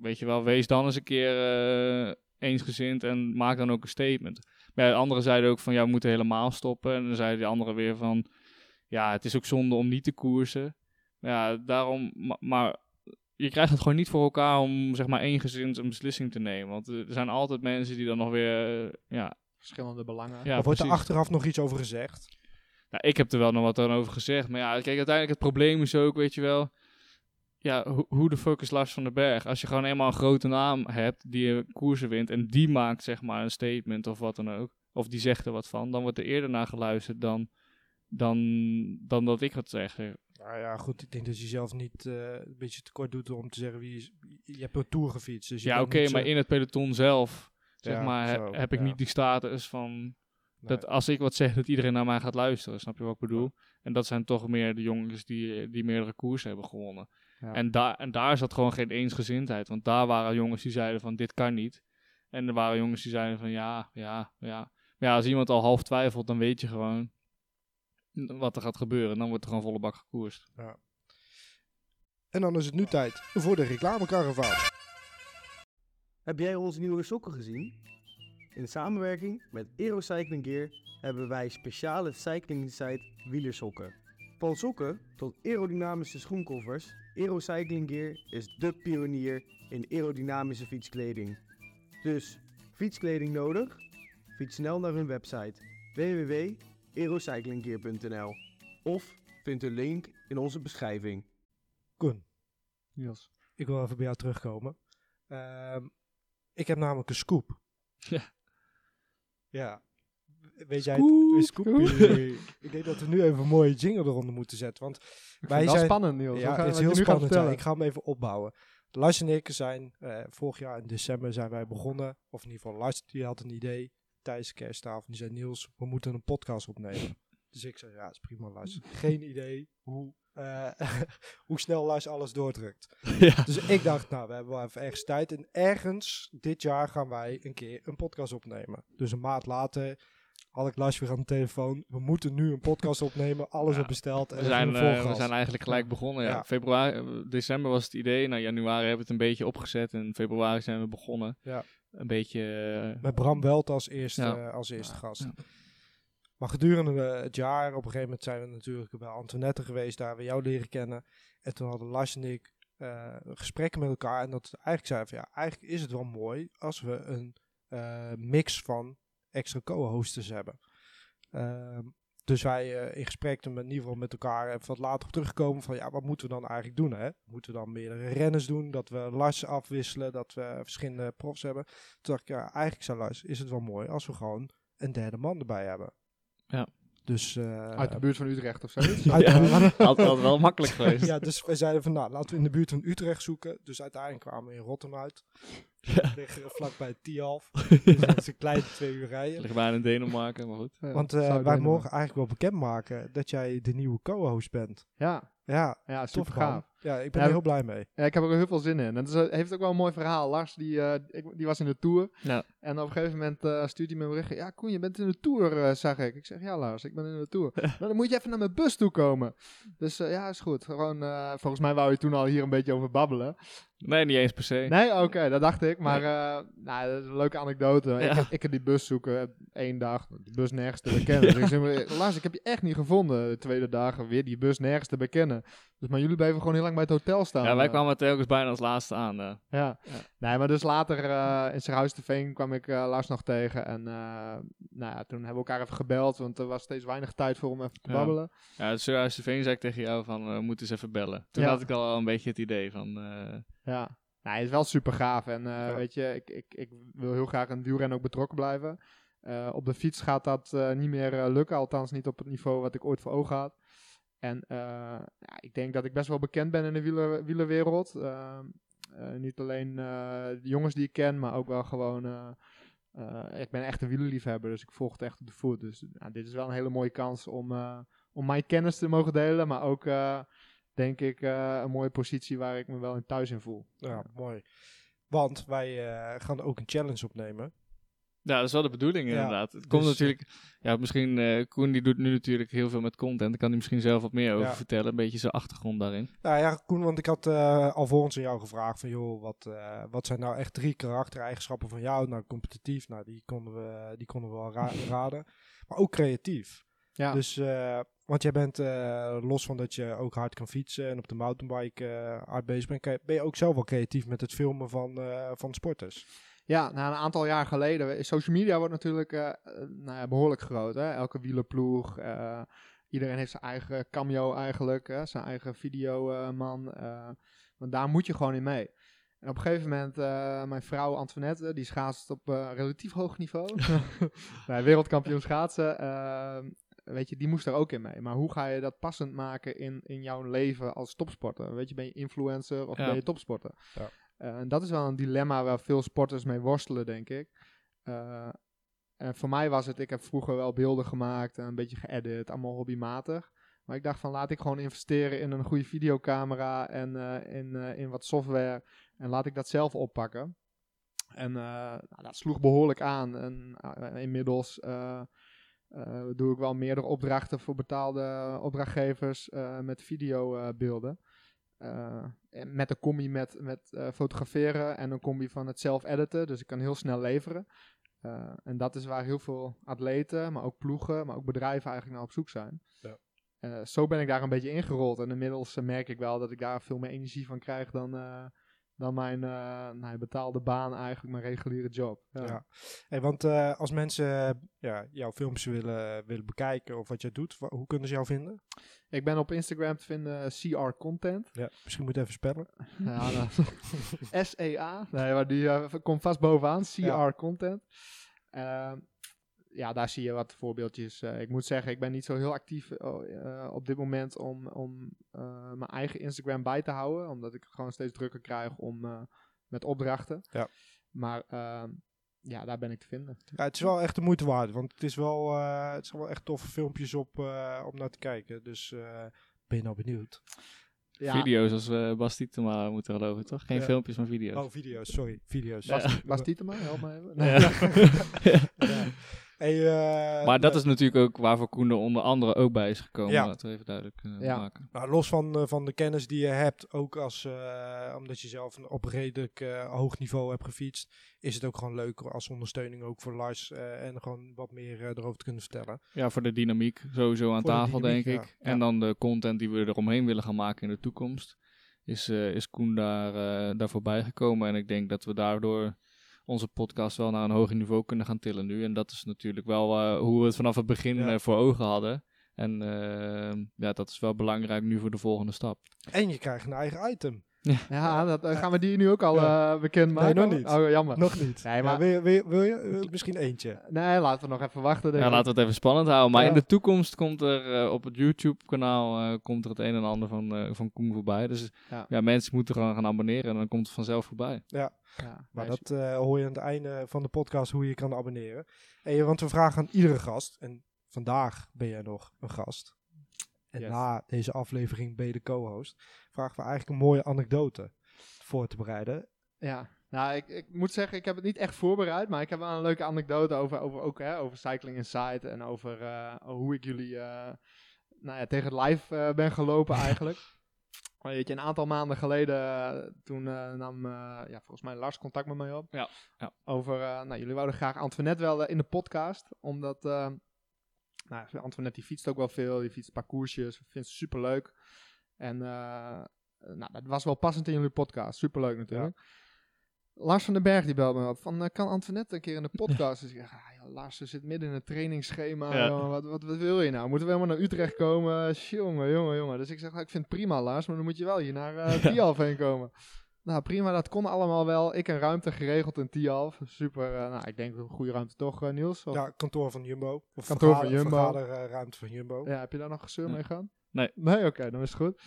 weet je wel, wees dan eens een keer eh, eensgezind en maak dan ook een statement. Maar de anderen zeiden ook van ja, we moeten helemaal stoppen. En dan zeiden de anderen weer van ja, het is ook zonde om niet te koersen. Maar ja, daarom, ma- maar je krijgt het gewoon niet voor elkaar om zeg maar eensgezind een beslissing te nemen. Want er zijn altijd mensen die dan nog weer, eh, ja, Verschillende belangen. ja er wordt er achteraf nog iets over gezegd. Nou, ik heb er wel nog wat aan over gezegd. Maar ja, kijk, uiteindelijk het probleem is ook, weet je wel. Ja, ho- hoe de fuck is Lars van den Berg? Als je gewoon eenmaal een grote naam hebt die je koersen wint en die maakt zeg maar een statement of wat dan ook. Of die zegt er wat van. Dan wordt er eerder naar geluisterd dan, dan, dan dat ik wat zeg. Nou ja, goed, ik denk dat je zelf niet eh, een beetje tekort doet om te zeggen wie is. Je hebt een tour gefietst. Dus je Ja, oké, maar zo- in het peloton zelf, zeg Ja, maar, zo, heb ik ja. niet die status van Nee. dat als ik wat zeg, dat iedereen naar mij gaat luisteren. Snap je wat ik bedoel? En dat zijn toch meer de jongens die, die meerdere koersen hebben gewonnen. Ja. En, daar en daar zat gewoon geen eensgezindheid. Want daar waren jongens die zeiden van dit kan niet. En er waren jongens die zeiden van ja, ja, ja. Maar ja, als iemand al half twijfelt, dan weet je gewoon wat er gaat gebeuren. Dan wordt er gewoon volle bak gekoerst. En dan is het nu tijd voor de reclamekaravaan. Heb jij onze nieuwe sokken gezien? In samenwerking met Aero Cycling Gear hebben wij speciale cycling site wielersokken. Van sokken tot aerodynamische schoenkoffers, Aero Cycling Gear is dé pionier in aerodynamische fietskleding. Dus fietskleding nodig? Fiets snel naar hun website www.aerocyclinggear.nl of vind de link in onze beschrijving. Koen, Niels. ik wil even bij jou terugkomen. Ehm, ik heb namelijk een scoop. Ja. Ja. Weet jij het? Scoop. Een scoop. ik denk dat we nu even een mooie jingle eronder moeten zetten. Want Ik Wij zijn- spannend, Niels. ja, het is heel spannend. ja. Ik ga hem even opbouwen. Lars en ik zijn eh, vorig jaar in december zijn wij begonnen. Of in ieder geval Lars die had een idee tijdens de kersttafel. Die zei Niels, we moeten een podcast opnemen. [laughs] dus ik zei, ja, is prima Lars. Geen idee hoe, eh, [laughs] hoe snel Lars alles doordrukt. [laughs] ja. Dus ik dacht, nou, we hebben wel even ergens tijd. En ergens dit jaar gaan wij een keer een podcast opnemen. Dus een maand later had ik Lars weer aan de telefoon. We moeten nu een podcast opnemen. Alles Ja, op besteld. En We zijn, eh, we zijn eigenlijk gelijk begonnen. Ja. Ja. Februari, eh, december was het idee. Nou, januari hebben we het een beetje opgezet. En in februari zijn we begonnen. Ja. Een beetje... eh, Met Bram Welt als eerste, Ja. eh, als eerste gast. ja. Maar gedurende het jaar, op een gegeven moment zijn we natuurlijk bij Antoinette geweest, daar we jou leren kennen. En toen hadden Lars en ik eh, gesprekken met elkaar. En dat eigenlijk zeiden van ja, eigenlijk is het wel mooi als we een mix van extra co-hosters hebben. Ehm, dus wij eh, in gesprek met, in ieder geval met elkaar even wat later op teruggekomen van ja, wat moeten we dan eigenlijk doen? Hè? Moeten we dan meerdere renners doen? Dat we Lars afwisselen, dat we verschillende profs hebben? Toen dacht ik, ja, eigenlijk zou Lars, is het wel mooi als we gewoon een derde man erbij hebben. Ja. Dus, eh, Uit de buurt van Utrecht of zoiets. [laughs] uit- Ja, altijd wel makkelijk geweest. ja, dus wij zeiden van, nou, laten we in de buurt van Utrecht zoeken. Dus uiteindelijk kwamen we in Rotterdam uit. Ja. Liggen vlakbij Tialf. [laughs] dus dat is een kleine twee uur rijden. Ligt bijna in Denemarken, maar goed. Ja, Want eh, wij mogen eigenlijk wel bekendmaken dat jij de nieuwe co-host bent. Ja, Ja, ja tof super gaaf. Ja, ik ben er heel blij mee. Ja, ik heb er heel veel zin in. En het is, eh, heeft ook wel een mooi verhaal. Lars, die, eh, ik, die was in de Tour. Ja. En op een gegeven moment eh stuurde hij me een bericht. Ja, Koen, je bent in de Tour, eh, zag ik. Ik zeg, ja Lars, ik ben in de Tour. [laughs] Nou, dan moet je even naar mijn bus toe komen. Dus eh, ja, is goed. Gewoon, eh, volgens mij wou je toen al hier een beetje over babbelen. Nee, niet eens per se. Nee, oké, dat dacht ik. Maar eh, nou, dat is een leuke anecdote. Ik, Ja. ik heb die bus zoeken, eh, één dag, die bus nergens te bekennen. Dus ik zeg, maar, Lars, ik heb je echt niet gevonden. De tweede dagen weer die bus nergens te bekennen. Dus maar jullie bleven gewoon heel lang bij het hotel staan. Ja, wij Eh, kwamen telkens bijna als laatste aan. eh. ja. Ja. Nee, maar dus later uh, in Serhuis de Veen kwam ik uh, Lars nog tegen. En nou ja, toen hebben we elkaar even gebeld, want er was steeds weinig tijd voor om even te Ja. babbelen. Ja, Surhuis de Veen zei ik tegen jou van, we moeten eens even bellen. Toen Ja. had ik al een beetje het idee van... eh, Ja, nou, hij is wel super gaaf. En uh, Ja. weet je, ik, ik, ik wil heel graag in wielrennen ook betrokken blijven. Uh, op de fiets gaat dat uh, niet meer lukken, althans niet op het niveau wat ik ooit voor ogen had. En ja, ik denk dat ik best wel bekend ben in de wieler, wielerwereld. Uh, niet alleen de jongens die ik ken, maar ook wel gewoon. Ik ben echt een wielerliefhebber, dus ik volg het echt op de voet. Dus nou, dit is wel een hele mooie kans om, om mijn kennis te mogen delen, maar ook denk ik een mooie positie waar ik me wel in thuis in voel. Ja, mooi. Want wij uh, gaan ook een challenge opnemen. Ja, dat is wel de bedoeling Ja, inderdaad. Het komt dus, natuurlijk... Ja, misschien... Uh, Koen die doet nu natuurlijk heel veel met content. Daar kan hij misschien zelf wat meer over Ja. vertellen. Een beetje zijn achtergrond daarin. Nou ja, Koen, want ik had uh, alvorens aan jou gevraagd van... joh, wat, uh, wat zijn nou echt drie karaktereigenschappen van jou? Nou, competitief, nou, die konden we, die konden we wel ra raden. Maar ook creatief. Ja. Dus, want jij bent uh, los van dat je ook hard kan fietsen... en op de mountainbike uh, hard bezig bent... ben je ook zelf wel creatief met het filmen van, uh, van sporters. Ja, na een aantal jaar geleden. Social media wordt natuurlijk uh, nou ja, behoorlijk groot. Hè? Elke wielerploeg. Uh, iedereen heeft zijn eigen cameo eigenlijk, hè, zijn eigen videoman. eh want daar moet je gewoon in mee. En op een gegeven moment, eh, mijn vrouw Antoinette, die schaatst op eh, relatief hoog niveau. [laughs] nee, wereldkampioen schaatsen. eh, weet je, die moest er ook in mee. Maar hoe ga je dat passend maken in, in jouw leven als topsporter? Weet je, ben je influencer of Ja. ben je topsporter? Ja. Eh, en dat is wel een dilemma waar veel sporters mee worstelen, denk ik. Eh, en voor mij was het, ik heb vroeger wel beelden gemaakt en een beetje geëdit, allemaal hobbymatig. Maar ik dacht van laat ik gewoon investeren in een goede videocamera en eh, in, in wat software. En laat ik dat zelf oppakken. En nou, dat sloeg behoorlijk aan. En inmiddels eh, eh, doe ik wel meerdere opdrachten voor betaalde opdrachtgevers eh, met videobeelden. Eh, en met een combi met, met eh, fotograferen en een combi van het zelf editen. Dus ik kan heel snel leveren. Eh, en dat is waar heel veel atleten, maar ook ploegen, maar ook bedrijven eigenlijk naar op zoek zijn. Ja. Eh, zo ben ik daar een beetje ingerold. En inmiddels eh, merk ik wel dat ik daar veel meer energie van krijg dan, eh, dan mijn eh, nou, betaalde baan, eigenlijk mijn reguliere job. Ja. Ja. Hey, want eh, als mensen ja, jouw filmpjes willen, willen bekijken of wat jij doet, hoe kunnen ze jou vinden? Ik ben op Instagram te vinden eh, CR Content. Ja, misschien moet je even spellen. Ja, [laughs] nou, S-E-A. Nee, maar die komt vast bovenaan. CR Ja. Content. Ja, daar zie je wat voorbeeldjes. Eh, ik moet zeggen, ik ben niet zo heel actief eh, eh, op dit moment om, om eh, mijn eigen Instagram bij te houden. Omdat ik het gewoon steeds drukker krijg om, eh, met opdrachten. Ja. Maar ehm, ja, daar ben ik te vinden. Ja, het is wel echt de moeite waard, want het is wel, eh, het zijn wel echt toffe filmpjes op, eh, om naar te kijken. Dus eh, ben je nou benieuwd? Ja, Video's als uh, Bas Tietema moeten geloven, toch? Geen Ja. filmpjes, maar video's. Oh, video's, sorry, video's. Ja. Was Tietema, help me even. Ja. [laughs] [laughs] Hey, eh, maar dat eh, is natuurlijk ook waarvoor Koen er onder andere ook bij is gekomen. Ja. Laten we even duidelijk eh, Ja. maken. Nou, los van, eh, van de kennis die je hebt, ook als, eh, omdat je zelf een op redelijk eh, hoog niveau hebt gefietst, is het ook gewoon leuk als ondersteuning ook voor Lars eh, en gewoon wat meer eh, erover te kunnen vertellen. Ja, voor de dynamiek sowieso aan Voor de tafel, dynamiek, denk ja. ik. En dan de content die we eromheen willen gaan maken in de toekomst. Is, eh, is Koen daar, eh, daar voorbij gekomen. En ik denk dat we daardoor onze podcast wel naar een hoger niveau kunnen gaan tillen nu. En dat is natuurlijk wel eh, hoe we het vanaf het begin Ja. eh, voor ogen hadden. En eh, ja, dat is wel belangrijk nu voor de volgende stap. En je krijgt een eigen item. Ja, dat, eh, gaan we die nu ook al Ja. eh, bekend maken? nog niet. Oh, jammer. Nog niet. Nee, Ja, maar- wil, je, wil, je, wil je eh, misschien eentje? Nee, laten we nog even wachten. denk Ja, laten we het even spannend houden. Maar Ja. in de toekomst komt er eh, op het YouTube-kanaal eh, komt er het een en ander van, eh, van Koen voorbij. Dus Ja. ja. mensen moeten gewoon gaan abonneren en dan komt het vanzelf voorbij. Ja, Maar nee, dat eh, hoor je aan het einde van de podcast hoe je kan abonneren. En, want we vragen aan iedere gast, en vandaag ben jij nog een gast. En Yes. na deze aflevering ben je de co-host. Vragen we eigenlijk een mooie anekdote voor te bereiden. Ja, nou, ik, ik moet zeggen, ik heb het niet echt voorbereid, maar ik heb wel een leuke anekdote over, over, ook, hè, over Cycling Insight en over eh, hoe ik jullie eh, nou ja, tegen het live eh, ben gelopen [laughs] eigenlijk. Maar Weet je, een aantal maanden geleden, toen nam ja, volgens mij Lars contact met mij op. Ja, ja. Over, nou, jullie wouden graag Antoinette wel in de podcast, omdat, nou, Antoinette die fietst ook wel veel, die fietst parcoursjes, vindt ze superleuk. En eh, nou, dat was wel passend in jullie podcast, superleuk natuurlijk. Lars van den Berg die belt me op. Van, eh, kan Antoinette een keer in de [laughs] podcast? Dus ik zeg, ah, joh, Lars, ze zit midden in het trainingsschema. Ja. jongen, wat, wat, wat wil je nou? Moeten we helemaal naar Utrecht komen? Jongen, jongen, jongen. Dus ik zeg, ah, ik vind het prima, Lars. Maar dan moet je wel hier naar [laughs] Tialf heen komen. Nou, prima. Dat kon allemaal wel. Ik een ruimte geregeld in Tialf. Super. eh, nou, ik denk een goede ruimte toch, eh, Niels? Of- Ja, kantoor van Jumbo. Of Kantoor van Jumbo. vergaderruimte van Jumbo. Ja, heb je daar nog gezeur mee gehad? Nee. Nee, oké, dan is het goed.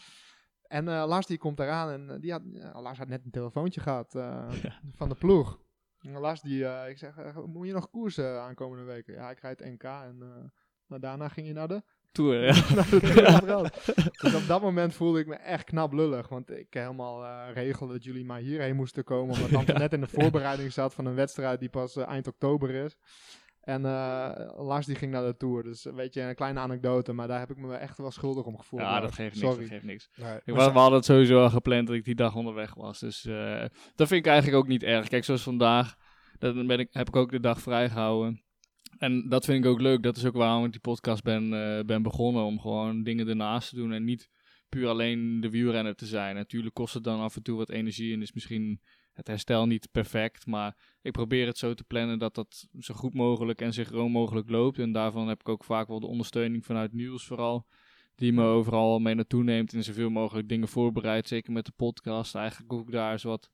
En eh, Lars die komt eraan en eh, die had, Lars had net een telefoontje gehad eh, [laughs] van de ploeg. En Lars die, eh, ik zeg, eh, moet je nog koersen aankomende weken? Ja, ik rijd NK en eh, daarna ging je naar de... Tour, ja. [laughs] [laughs] Dus op dat moment voelde ik me echt knap lullig, want ik helemaal eh regelde dat jullie maar hierheen moesten komen, omdat Tante [laughs] net in de voorbereiding zat van een wedstrijd die pas eh, eind oktober is. En eh, Lars die ging naar de Tour. Dus eh, weet je, een kleine anekdote. Maar daar heb ik me echt wel schuldig om gevoeld. Ja, dat geeft niks. Sorry. Dat geeft niks. Nee, Ik was, we hadden het sowieso al gepland dat ik die dag onderweg was. Dus eh, dat vind ik eigenlijk ook niet erg. Kijk, zoals vandaag, dan ben ik, heb ik ook de dag vrijgehouden. En dat vind ik ook leuk. Dat is ook waarom ik die podcast ben, eh, ben begonnen. Om gewoon dingen ernaast te doen. En niet puur alleen de wielrenner te zijn. Natuurlijk kost het dan af en toe wat energie. En is misschien het herstel niet perfect. Maar ik probeer het zo te plannen dat dat zo goed mogelijk en synchroon mogelijk loopt. En daarvan heb ik ook vaak wel de ondersteuning vanuit Niels vooral. Die me overal mee naartoe neemt en zoveel mogelijk dingen voorbereidt. Zeker met de podcast. Eigenlijk hoef ik daar eens wat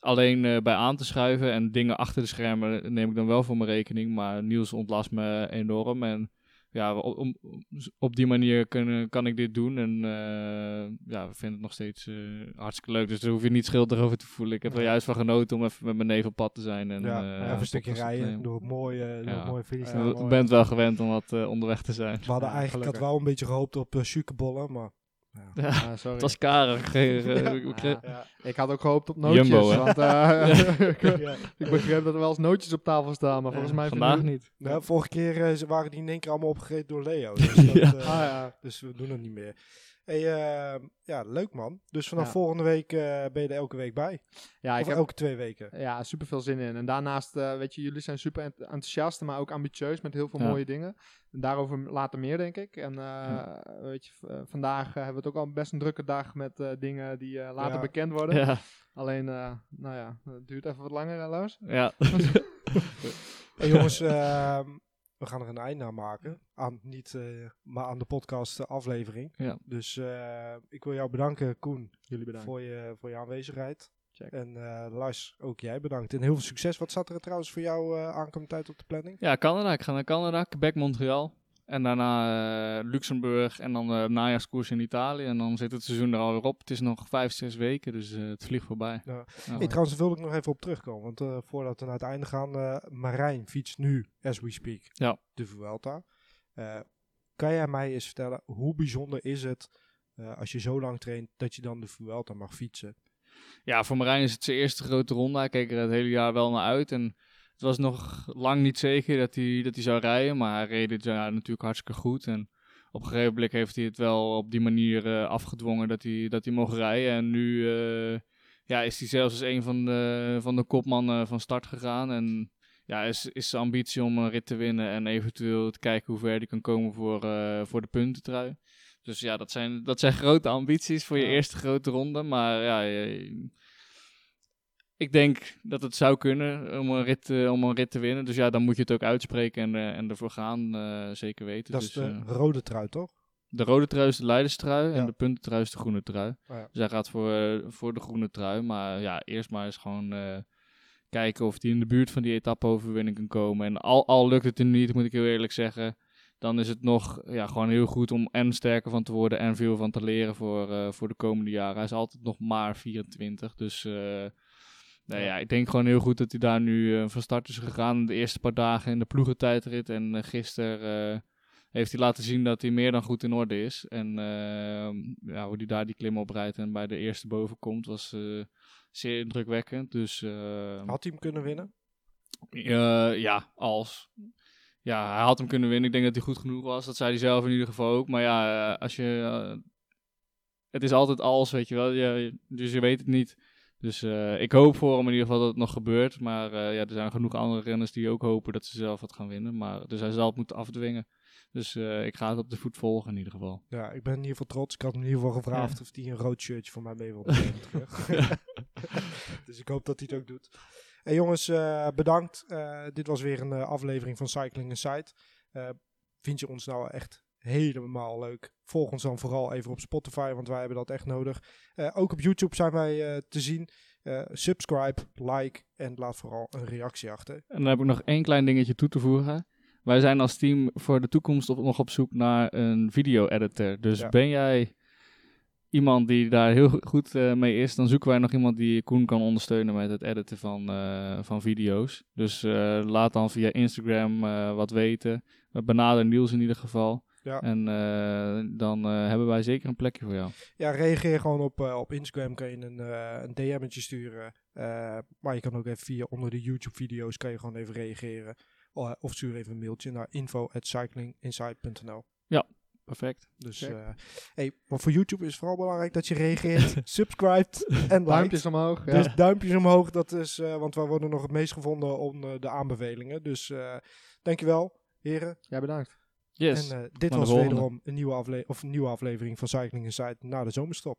alleen eh, bij aan te schuiven. En dingen achter de schermen neem ik dan wel voor mijn rekening. Maar Niels ontlast me enorm. En ja, op, die manier kan, kan ik dit doen. En eh, ja, we vinden het nog steeds eh, hartstikke leuk. Dus daar hoef je niet schuldig over te voelen. Ik heb er juist van genoten om even met mijn neef op pad te zijn. En, ja, eh, even een stukje rijden door het mooie, Ja. het Friesland. Je Mooi. bent wel gewend om wat eh, onderweg te zijn. We hadden Ja, eigenlijk, ik had wel een beetje gehoopt op uh, suikerbollen, maar... Ja. Ah, sorry. Het was karig. eh, Ja. Ik had ook gehoopt op nootjes. Jumbo, hè? want eh, [laughs] [laughs] ik, Ja. ik begreep dat er wel eens nootjes op tafel staan, maar volgens mij Vandaag niet. Nou, vorige keer eh, ze waren die in één keer allemaal opgegeten door Leo. Dus, [laughs] dat, Ah ja. dus we doen het niet meer. Hey, eh, ja, leuk man. Dus vanaf Ja. volgende week eh, ben je er elke week bij. Ja, ik heb elke twee weken. ja, super veel zin in. En daarnaast, eh, weet je, jullie zijn super ent- enthousiast, maar ook ambitieus met heel veel Ja. mooie dingen. En daarover later meer, denk ik. En eh, weet je, vandaag hebben we het ook al best een drukke dag met eh, dingen die eh, later Ja. bekend worden. Ja, Alleen, eh, nou ja, het duurt even wat langer, hè, Lars. ja. [laughs] Hey, jongens, ehm, we gaan er een einde aan maken. Aan, niet, eh, maar aan de podcast eh, aflevering. Ja. Dus eh, ik wil jou bedanken, Koen, Jullie bedankt. voor je, voor je aanwezigheid. Check. En eh, Lars, ook jij bedankt. En heel veel succes. Wat staat er trouwens voor jou eh aankomende tijd op de planning? Ja, Canada. Ik ga naar Canada, Quebec, Montreal. En daarna eh, Luxemburg en dan de najaarskoers in Italië. En dan zit het seizoen er alweer op. Het is nog vijf, zes weken, dus eh, het vliegt voorbij. Ja. Ja. Hey, trouwens, daar wilde ik nog even op terugkomen. Want eh, voordat we naar het einde gaan, eh, Marijn fietst nu, as we speak, Ja. de Vuelta. Eh, kan jij mij eens vertellen, hoe bijzonder is het eh, als je zo lang traint dat je dan de Vuelta mag fietsen? Ja, voor Marijn is het zijn eerste grote ronde. Hij keek er het hele jaar wel naar uit. En het was nog lang niet zeker dat hij, dat hij zou rijden. Maar hij reed dit jaar natuurlijk hartstikke goed. En op een gegeven moment heeft hij het wel op die manier eh, afgedwongen dat hij, dat hij mocht rijden. En nu eh, ja, is hij zelfs als een van de, van de kopmannen van start gegaan. En ja, is, is zijn ambitie om een rit te winnen en eventueel te kijken hoe ver hij kan komen voor, eh, voor de puntentrui. Dus ja, dat zijn, dat zijn grote ambities voor je Ja. eerste grote ronde. Maar ja, je- ik denk dat het zou kunnen om een rit, eh, om een rit te winnen. Dus ja, dan moet je het ook uitspreken en, eh, en ervoor gaan, eh, zeker weten. Dat dus, is de eh, rode trui, toch? de rode trui is de leiderstrui Ja. en de puntentrui is de groene trui. Oh ja. Dus hij gaat voor, voor de groene trui. Maar ja, eerst maar eens gewoon kijken of hij in de buurt van die etappe-overwinning kan komen. En al, al lukt het hem niet, moet ik heel eerlijk zeggen. Dan is het nog ja, gewoon heel goed om en sterker van te worden en veel van te leren voor, voor de komende jaren. Hij is altijd nog maar 24. Dus nou ja, ik denk gewoon heel goed dat hij daar nu eh, van start is gegaan. De eerste paar dagen in de ploegentijdrit. En eh, gisteren eh, heeft hij laten zien dat hij meer dan goed in orde is. En ja, hoe hij daar die klim oprijdt en bij de eerste boven komt, was zeer indrukwekkend. Dus Had hij hem kunnen winnen? ja, als. Ja, hij had hem kunnen winnen. Ik denk dat hij goed genoeg was. Dat zei hij zelf in ieder geval ook. Maar ja, als je. het is altijd als, weet je wel. Je, dus je weet het niet. Dus eh, ik hoop voor hem in ieder geval dat het nog gebeurt. Maar eh, ja, er zijn genoeg andere renners die ook hopen dat ze zelf wat gaan winnen. Maar, dus hij zal het moeten afdwingen. Dus eh, ik ga het op de voet volgen in ieder geval. Ja, ik ben in ieder geval trots. Ik had hem in ieder geval gevraagd Ja. of hij een rood shirtje voor mij mee wilde nemen terug. [laughs] dus ik hoop dat hij het ook doet. Hey jongens, bedankt. Dit was weer een aflevering van Cycling Insight. Vind je ons nou echt helemaal leuk? Volg ons dan vooral even op Spotify, want wij hebben dat echt nodig. Eh, ook op YouTube zijn wij eh, te zien. Eh, subscribe, like en laat vooral een reactie achter. En dan heb ik nog één klein dingetje toe te voegen. Wij zijn als team voor de toekomst op, nog op zoek naar een video-editor. Dus Ja. ben jij iemand die daar heel goed mee is, dan zoeken wij nog iemand die Koen kan ondersteunen met het editen van, van video's. Dus laat dan via Instagram wat weten. We benaderen Niels in ieder geval. Ja. En eh, dan eh, hebben wij zeker een plekje voor jou. Ja, reageer gewoon op, eh, op Instagram. Kan je een, eh een DM'tje sturen. Eh, maar je kan ook even via onder de YouTube-video's kan je gewoon even reageren. O- of stuur even een mailtje naar info@cyclinginsight.nl. Perfect. Dus, eh hey, maar voor YouTube is het vooral belangrijk dat je reageert, [laughs] subscribt en liked. Duimpjes omhoog. Ja. Dus duimpjes omhoog, dat is, eh, want wij worden nog het meest gevonden onder de aanbevelingen. Dus eh dankjewel, heren. ja, bedankt. Yes. En eh, dit was wederom een nieuwe, afle of een nieuwe aflevering van Cycling Insight na de zomerstop.